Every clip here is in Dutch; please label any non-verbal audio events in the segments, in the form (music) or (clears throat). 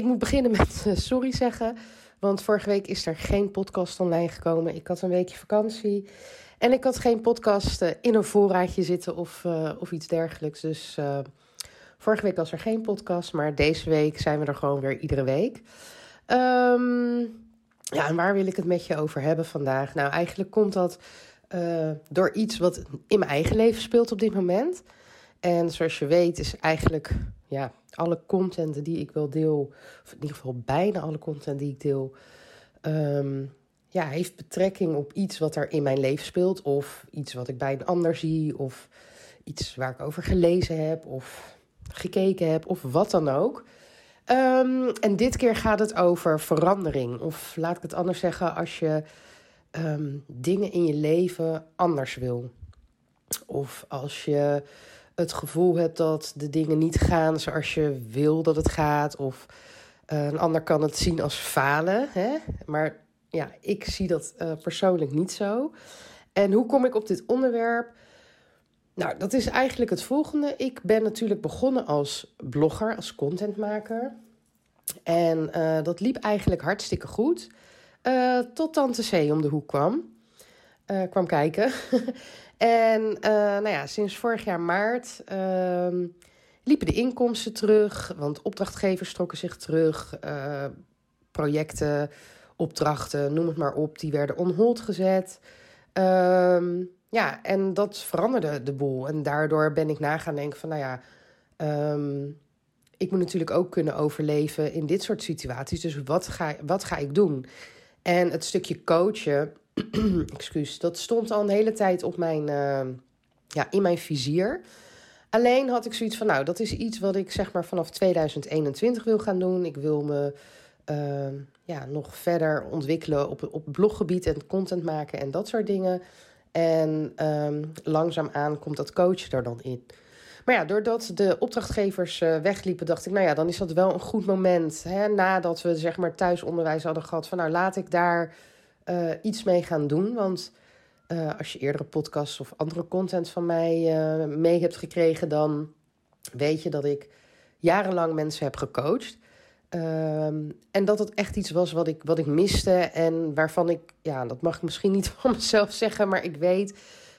ik moet beginnen met uh, sorry zeggen, want vorige week is er geen podcast online gekomen. Ik had een weekje vakantie en ik had geen podcast uh, in een voorraadje zitten of, uh, of iets dergelijks. Dus vorige week was er geen podcast, maar deze week zijn we er gewoon weer iedere week. Um, ja, en waar wil ik het met je over hebben vandaag? Nou, eigenlijk komt dat door iets wat in mijn eigen leven speelt op dit moment. En zoals je weet is eigenlijk ja, alle content die ik wil deel, of in ieder geval bijna alle content die ik deel, um, ja, heeft betrekking op iets wat er in mijn leven speelt. Of iets wat ik bij een ander zie. Of iets waar ik over gelezen heb. Of gekeken heb. Of wat dan ook. Um, en dit keer gaat het over verandering. Of laat ik het anders zeggen, als je um, dingen in je leven anders wil. Of als je het gevoel hebt dat de dingen niet gaan zoals je wil dat het gaat. Of uh, een ander kan het zien als falen. Hè? Maar ja, ik zie dat uh, persoonlijk niet zo. En hoe kom ik op dit onderwerp? Nou, dat is eigenlijk het volgende. Ik ben natuurlijk begonnen als blogger, als contentmaker. En uh, dat liep eigenlijk hartstikke goed. tot Tante C om de hoek kwam. kwam kijken. (laughs) En uh, nou ja, sinds vorig jaar maart uh, liepen de inkomsten terug, want opdrachtgevers trokken zich terug. Uh, projecten, opdrachten, noem het maar op, die werden on hold gezet. Ehm, ja, en dat veranderde de boel. En daardoor ben ik na gaan denken van, nou ja, um, ik moet natuurlijk ook kunnen overleven in dit soort situaties. Dus wat ga, wat ga ik doen? En het stukje coachen (clears throat) excuus, dat stond al een hele tijd op mijn, uh, ja, in mijn vizier. Alleen had ik zoiets van, nou, dat is iets wat ik zeg maar vanaf 2021 wil gaan doen. Ik wil me uh, ja, nog verder ontwikkelen op, op bloggebied en content maken en dat soort dingen. En um, langzaamaan komt dat coach er dan in. Maar ja, doordat de opdrachtgevers uh, wegliepen, dacht ik, nou ja, dan is dat wel een goed moment. Hè, nadat we zeg maar thuisonderwijs hadden gehad, van nou laat ik daar uh, iets mee gaan doen. Want uh, als je eerdere podcasts of andere content van mij uh, mee hebt gekregen, dan weet je dat ik jarenlang mensen heb gecoacht. Um, en dat het echt iets was wat ik, wat ik miste en waarvan ik, ja, dat mag ik misschien niet (laughs) van mezelf zeggen, maar ik weet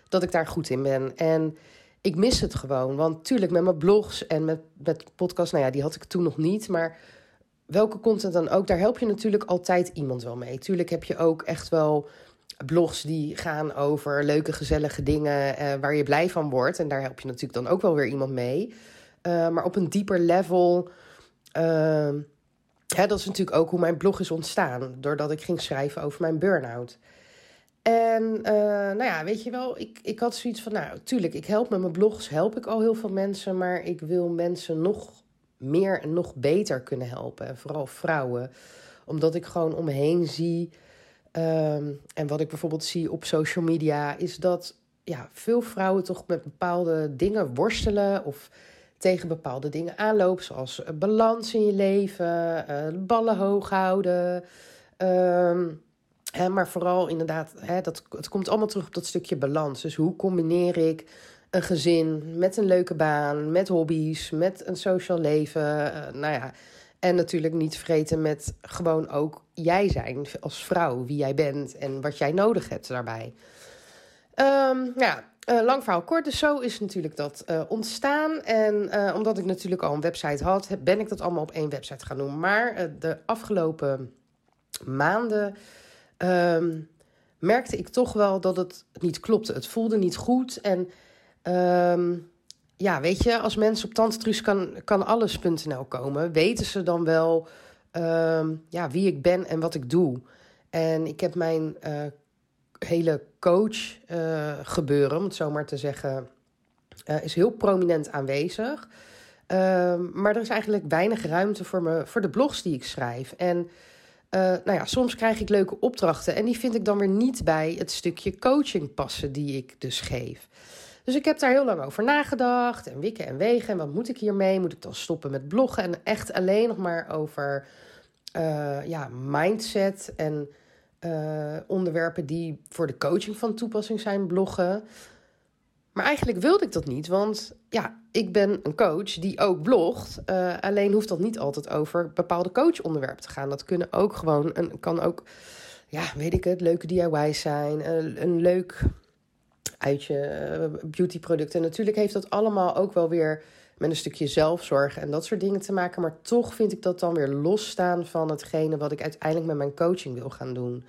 dat ik daar goed in ben. En ik mis het gewoon, want tuurlijk met mijn blogs en met, met podcasts, nou ja, die had ik toen nog niet, maar welke content dan ook, daar help je natuurlijk altijd iemand wel mee. Tuurlijk heb je ook echt wel blogs die gaan over leuke, gezellige dingen uh, waar je blij van wordt. En daar help je natuurlijk dan ook wel weer iemand mee. Uh, maar op een dieper level. Hè, dat is natuurlijk ook hoe mijn blog is ontstaan. Doordat ik ging schrijven over mijn burn-out. En nou ja, weet je wel, ik, ik had zoiets van, nou, tuurlijk, ik help met mijn blogs, help ik al heel veel mensen, maar ik wil mensen nog meer en nog beter kunnen helpen. En vooral vrouwen. Omdat ik gewoon om me heen zie. Um, en wat ik bijvoorbeeld zie op social media, is dat ja, veel vrouwen toch met bepaalde dingen worstelen. Of tegen bepaalde dingen aanlopen. Zoals balans in je leven, uh, ballen hoog houden. Um, hè, maar vooral inderdaad, hè, dat, het komt allemaal terug op dat stukje balans. Dus hoe combineer ik een gezin, met een leuke baan, met hobby's, met een sociaal leven. Uh, nou ja, en natuurlijk niet vergeten met gewoon ook jij zijn als vrouw, wie jij bent en wat jij nodig hebt daarbij. Um, ja, uh, lang verhaal kort. Dus zo is natuurlijk dat uh, ontstaan. En omdat ik natuurlijk al een website had, ben ik dat allemaal op één website gaan doen. Maar de afgelopen maanden um, merkte ik toch wel dat het niet klopte. Het voelde niet goed. En Um, ja, weet je, als mensen op Tantrus kan, alles.nl komen, weten ze dan wel um, ja, wie ik ben en wat ik doe. En ik heb mijn uh, hele coach uh, gebeuren, om het zo maar te zeggen, uh, is heel prominent aanwezig. Ehm, maar er is eigenlijk weinig ruimte voor, me, voor de blogs die ik schrijf. En nou ja, soms krijg ik leuke opdrachten en die vind ik dan weer niet bij het stukje coaching passen die ik dus geef. Dus ik heb daar heel lang over nagedacht en wikken en wegen. En wat moet ik hiermee? Moet ik dan stoppen met bloggen en echt alleen nog maar over uh, ja, mindset en uh, onderwerpen die voor de coaching van toepassing zijn bloggen? Maar eigenlijk wilde ik dat niet, want ja, ik ben een coach die ook blogt. Uh, alleen hoeft dat niet altijd over bepaalde coachonderwerpen te gaan. Dat kunnen ook gewoon, een, kan ook, ja, weet ik het, leuke DIY's zijn. Een, een leuk uitje, uh, beautyproducten. Natuurlijk heeft dat allemaal ook wel weer met een stukje zelfzorg en dat soort dingen te maken. Maar toch vind ik dat dan weer losstaan van hetgene wat ik uiteindelijk met mijn coaching wil gaan doen.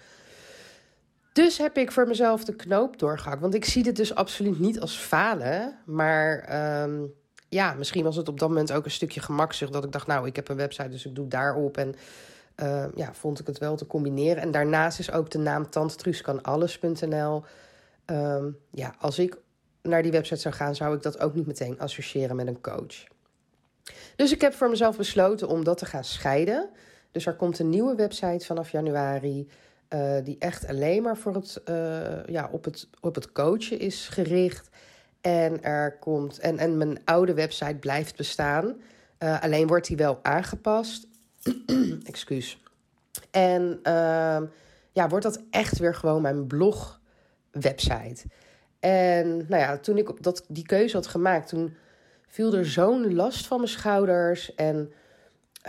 Dus heb ik voor mezelf de knoop doorgehakt. Want ik zie dit dus absoluut niet als falen. Maar um, ja, misschien was het op dat moment ook een stukje gemakzucht. Dat ik dacht, nou, ik heb een website, dus ik doe daarop. En uh, ja, vond ik het wel te combineren. En daarnaast is ook de naam tantetruuskanalles.nl. Um, ja, als ik naar die website zou gaan, zou ik dat ook niet meteen associëren met een coach. Dus ik heb voor mezelf besloten om dat te gaan scheiden. Dus er komt een nieuwe website vanaf januari. Uh, die echt alleen maar voor het, uh, ja, op, het, op het coachen is gericht. En, er komt, en, en mijn oude website blijft bestaan. Uh, alleen wordt die wel aangepast. (clears throat) Excuus. En ehm, ja, wordt dat echt weer gewoon mijn blog website. En nou ja, toen ik dat, die keuze had gemaakt, toen viel er zo'n last van mijn schouders. En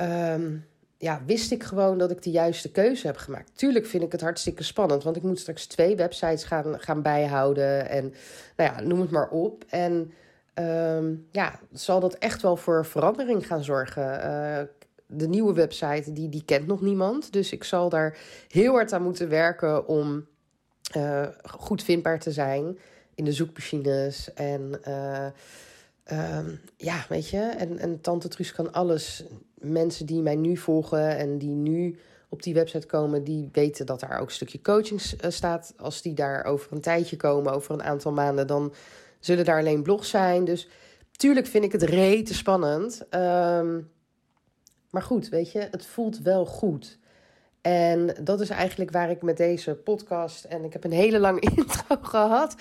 um, ja, wist ik gewoon dat ik de juiste keuze heb gemaakt. Tuurlijk vind ik het hartstikke spannend, want ik moet straks twee websites gaan, gaan bijhouden. En nou ja, noem het maar op. En um, ja, zal dat echt wel voor verandering gaan zorgen. Uh, de nieuwe website, die, die kent nog niemand. Dus ik zal daar heel hard aan moeten werken om uh, goed vindbaar te zijn in de zoekmachines. En uh, um, ja, weet je, en, en Tante Truus kan alles mensen die mij nu volgen en die nu op die website komen, die weten dat daar ook een stukje coaching eh, staat. Als die daar over een tijdje komen, over een aantal maanden, dan zullen daar alleen blogs zijn. Dus tuurlijk vind ik het rete spannend. Um, maar goed, weet je, het voelt wel goed. En dat is eigenlijk waar ik met deze podcast. En ik heb een hele lange (laughs) intro gehad.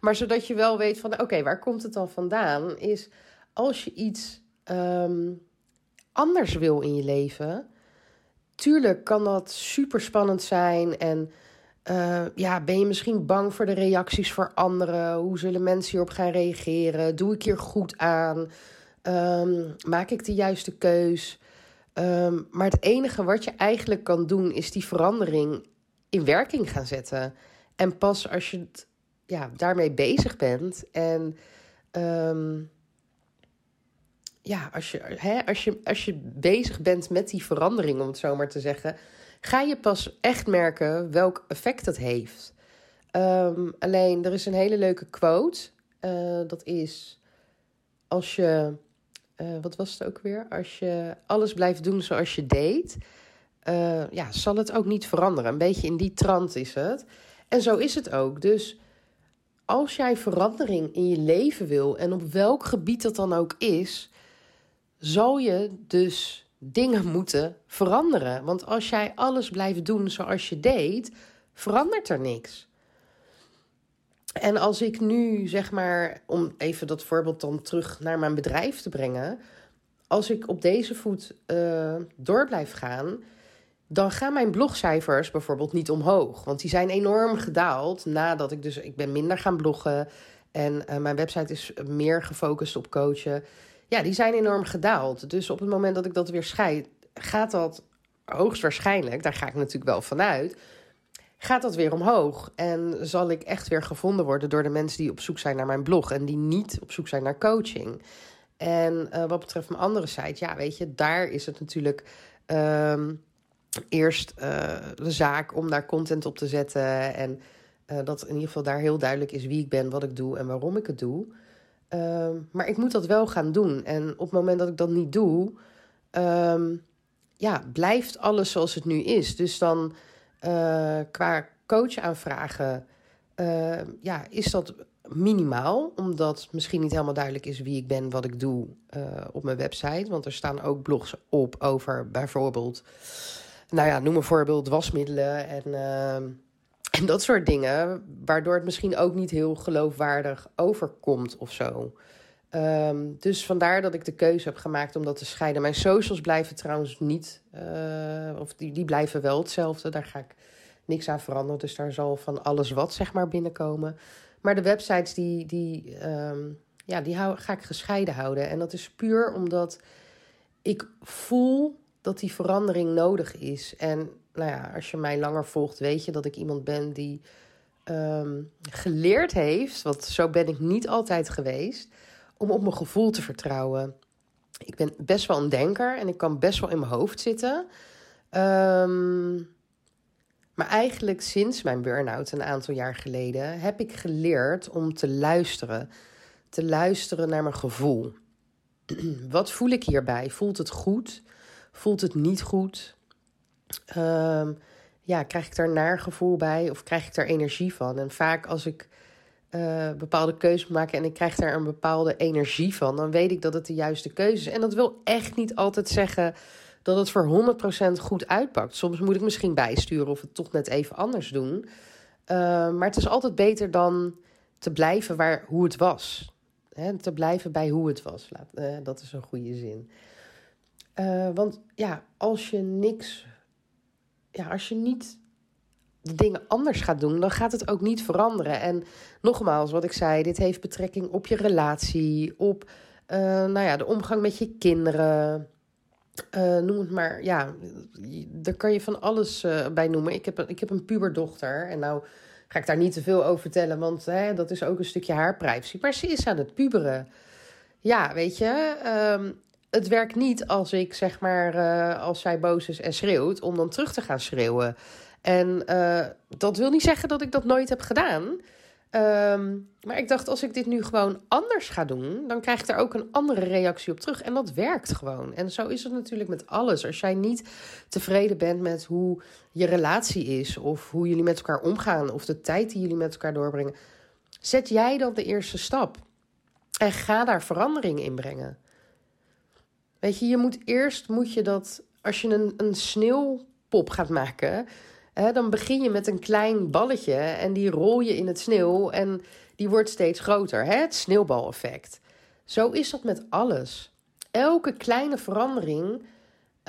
Maar zodat je wel weet van oké, waar komt het dan vandaan? Is als je iets um, anders wil in je leven. Tuurlijk kan dat super spannend zijn. En uh, ja, ben je misschien bang voor de reacties voor anderen? Hoe zullen mensen hierop gaan reageren? Doe ik hier goed aan? Um, maak ik de juiste keus? Um, maar het enige wat je eigenlijk kan doen, is die verandering in werking gaan zetten. En pas als je ja, daarmee bezig bent en um, ja, als je, hè, als, je, als je bezig bent met die verandering, om het zo maar te zeggen, ga je pas echt merken welk effect dat heeft. Um, alleen, er is een hele leuke quote. Uh, dat is: Als je, uh, wat was het ook weer? Als je alles blijft doen zoals je deed, uh, ja, zal het ook niet veranderen. Een beetje in die trant is het. En zo is het ook. Dus als jij verandering in je leven wil, en op welk gebied dat dan ook is, zal je dus dingen moeten veranderen. Want als jij alles blijft doen zoals je deed, verandert er niks. En als ik nu, zeg maar, om even dat voorbeeld dan terug naar mijn bedrijf te brengen. Als ik op deze voet uh, door blijf gaan, dan gaan mijn blogcijfers bijvoorbeeld niet omhoog. Want die zijn enorm gedaald nadat ik dus, ik ben minder gaan bloggen. En uh, mijn website is meer gefocust op coachen ja, die zijn enorm gedaald. Dus op het moment dat ik dat weer scheid, gaat dat hoogstwaarschijnlijk, daar ga ik natuurlijk wel vanuit, gaat dat weer omhoog. En zal ik echt weer gevonden worden door de mensen die op zoek zijn naar mijn blog en die niet op zoek zijn naar coaching. En uh, wat betreft mijn andere site, ja, weet je, daar is het natuurlijk um, eerst uh, de zaak om daar content op te zetten. En uh, dat in ieder geval daar heel duidelijk is wie ik ben, wat ik doe en waarom ik het doe. Um, maar ik moet dat wel gaan doen. En op het moment dat ik dat niet doe, um, ja, blijft alles zoals het nu is. Dus dan uh, qua coach aanvragen, uh, ja, is dat minimaal, omdat misschien niet helemaal duidelijk is wie ik ben, wat ik doe uh, op mijn website. Want er staan ook blogs op over bijvoorbeeld, nou ja, noem een voorbeeld wasmiddelen en, en dat soort dingen. Waardoor het misschien ook niet heel geloofwaardig overkomt of zo. Um, dus vandaar dat ik de keuze heb gemaakt om dat te scheiden. Mijn socials blijven trouwens niet, uh, of die, die blijven wel hetzelfde. Daar ga ik niks aan veranderen. Dus daar zal van alles wat zeg maar binnenkomen. Maar de websites die, die, um, ja, die ga ik gescheiden houden. En dat is puur omdat ik voel dat die verandering nodig is. En nou ja, als je mij langer volgt, weet je dat ik iemand ben die um, geleerd heeft, want zo ben ik niet altijd geweest, om op mijn gevoel te vertrouwen. Ik ben best wel een denker en ik kan best wel in mijn hoofd zitten. Um, maar eigenlijk sinds mijn burn-out een aantal jaar geleden heb ik geleerd om te luisteren. Te luisteren naar mijn gevoel. (clears throat) Wat voel ik hierbij? Voelt het goed? Voelt het niet goed? Um, ja, krijg ik daar naar gevoel bij of krijg ik daar energie van? En vaak als ik uh, bepaalde keuzes maak en ik krijg daar een bepaalde energie van, dan weet ik dat het de juiste keuze is. En dat wil echt niet altijd zeggen dat het voor 100% goed uitpakt. Soms moet ik misschien bijsturen of het toch net even anders doen. Uh, maar het is altijd beter dan te blijven waar, hoe het was. He, te blijven bij hoe het was. Uh, dat is een goede zin. Want ja, als je niks. Ja, als je niet dingen anders gaat doen, dan gaat het ook niet veranderen. En nogmaals, wat ik zei, dit heeft betrekking op je relatie, op nou ja, de omgang met je kinderen. Uh, noem het maar, ja, daar kan je van alles uh, bij noemen. Ik heb, een, ik heb een puberdochter en nou ga ik daar niet te veel over vertellen, want hè, dat is ook een stukje haar privacy. Maar ze is aan het puberen. Ja, weet je, um, het werkt niet als ik zeg maar, als zij boos is en schreeuwt, om dan terug te gaan schreeuwen. En dat wil niet zeggen dat ik dat nooit heb gedaan. Um, maar ik dacht, als ik dit nu gewoon anders ga doen, dan krijg ik er ook een andere reactie op terug. En dat werkt gewoon. En zo is het natuurlijk met alles. Als jij niet tevreden bent met hoe je relatie is, of hoe jullie met elkaar omgaan, of de tijd die jullie met elkaar doorbrengen, zet jij dan de eerste stap. En ga daar verandering in brengen. Weet je, je moet eerst moet je dat, als je een, een sneeuwpop gaat maken, dan begin je met een klein balletje en die rol je in het sneeuw en die wordt steeds groter. Hè? Het sneeuwbaleffect. Zo is dat met alles. Elke kleine verandering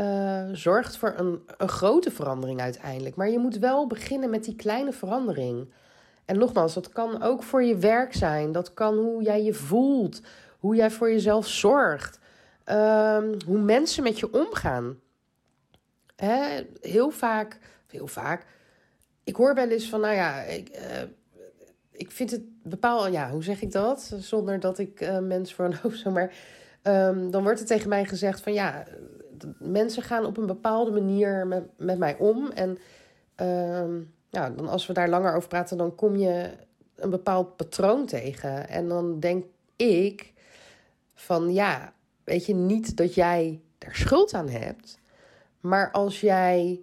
uh, zorgt voor een, een grote verandering uiteindelijk. Maar je moet wel beginnen met die kleine verandering. En nogmaals, dat kan ook voor je werk zijn. Dat kan hoe jij je voelt. Hoe jij voor jezelf zorgt. Uh, hoe mensen met je omgaan. Hè? Heel vaak heel vaak. Ik hoor wel eens van, nou ja, ik, uh, ik vind het bepaal, ja, hoe zeg ik dat? Zonder dat ik uh, mensen voor een hoofd maar um, dan wordt er tegen mij gezegd van, ja, mensen gaan op een bepaalde manier met, met mij om. En um, ja, dan als we daar langer over praten, dan kom je een bepaald patroon tegen. En dan denk ik van, ja, weet je, niet dat jij daar schuld aan hebt. Maar als jij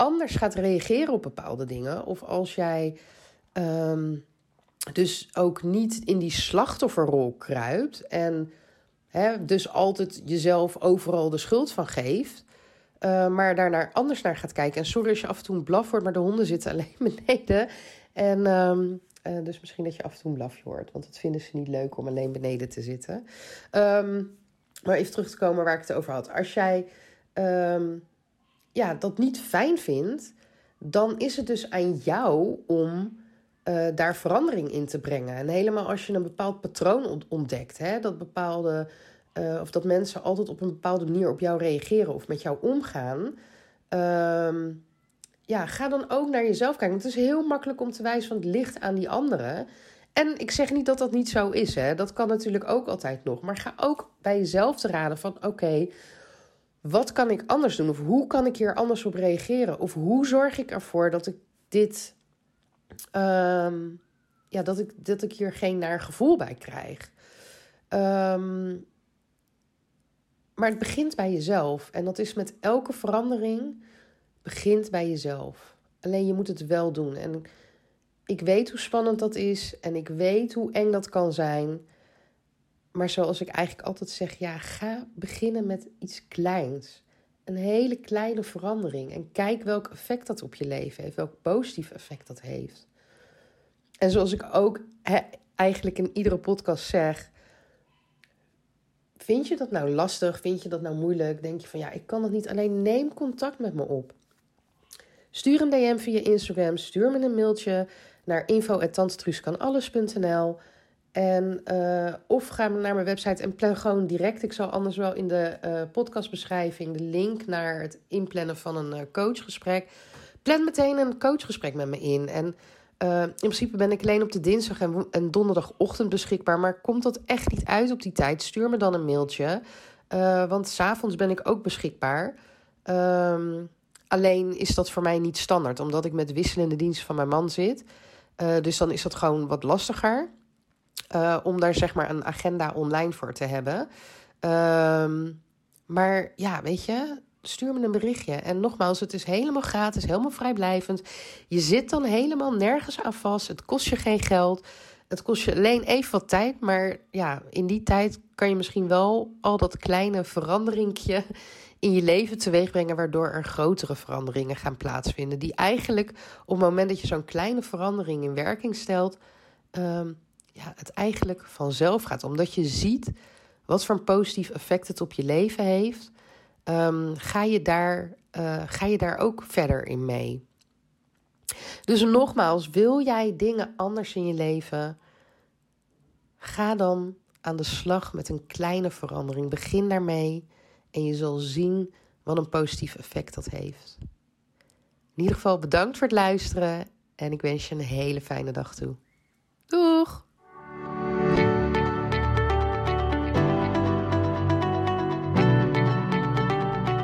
anders gaat reageren op bepaalde dingen. Of als jij um, dus ook niet in die slachtofferrol kruipt. En hè, dus altijd jezelf overal de schuld van geeft. Uh, maar daarnaar anders naar gaat kijken. En sorry als je af en toe een blaf wordt, maar de honden zitten (laughs) alleen beneden. En um, uh, dus misschien dat je af en toe een blafje hoort. Want dat vinden ze niet leuk om alleen beneden te zitten. Um, maar even terug te komen waar ik het over had. Als jij ja, dat niet fijn vindt, dan is het dus aan jou om uh, daar verandering in te brengen. En helemaal als je een bepaald patroon ontdekt, hè, dat bepaalde. Uh, of dat mensen altijd op een bepaalde manier op jou reageren of met jou omgaan. Uh, ja, ga dan ook naar jezelf kijken. Het is heel makkelijk om te wijzen van het licht aan die anderen. En ik zeg niet dat dat niet zo is. Hè. Dat kan natuurlijk ook altijd nog. Maar ga ook bij jezelf te raden van... oké, wat kan ik anders doen? Of hoe kan ik hier anders op reageren? Of hoe zorg ik ervoor dat ik dit. Um, ja, dat ik, dat ik hier geen naar gevoel bij krijg. Um, maar het begint bij jezelf. En dat is met elke verandering. Begint bij jezelf. Alleen je moet het wel doen. En ik weet hoe spannend dat is en ik weet hoe eng dat kan zijn. Maar zoals ik eigenlijk altijd zeg, ja, ga beginnen met iets kleins. Een hele kleine verandering. En kijk welk effect dat op je leven heeft, welk positief effect dat heeft. En zoals ik ook eigenlijk in iedere podcast zeg. Vind je dat nou lastig? Vind je dat nou moeilijk? Denk je van ja, ik kan het niet alleen. Neem contact met me op. Stuur een DM via Instagram. Stuur me een mailtje naar info.tantetruuskanalles.nl en, uh, of ga naar mijn website en plan gewoon direct. Ik zal anders wel in de uh, podcastbeschrijving de link naar het inplannen van een uh, coachgesprek. Plan meteen een coachgesprek met me in. En in principe ben ik alleen op de dinsdag en, en donderdagochtend beschikbaar. Maar komt dat echt niet uit op die tijd? Stuur me dan een mailtje. want s'avonds ben ik ook beschikbaar. Um, alleen is dat voor mij niet standaard, omdat ik met wisselende diensten van mijn man zit. dus dan is dat gewoon wat lastiger. Uh, om daar zeg maar een agenda online voor te hebben. Uh, maar ja, weet je, stuur me een berichtje. En nogmaals, het is helemaal gratis, helemaal vrijblijvend. Je zit dan helemaal nergens aan vast. Het kost je geen geld. Het kost je alleen even wat tijd. Maar ja, in die tijd kan je misschien wel al dat kleine veranderingje in je leven teweeg brengen, waardoor er grotere veranderingen gaan plaatsvinden. Die eigenlijk op het moment dat je zo'n kleine verandering in werking stelt, um, ja, het eigenlijk vanzelf gaat. Omdat je ziet wat voor een positief effect het op je leven heeft, um, ga, je daar, uh, ga je daar ook verder in mee. Dus nogmaals, wil jij dingen anders in je leven? Ga dan aan de slag met een kleine verandering. Begin daarmee en je zal zien wat een positief effect dat heeft. In ieder geval bedankt voor het luisteren en ik wens je een hele fijne dag toe. Doeg!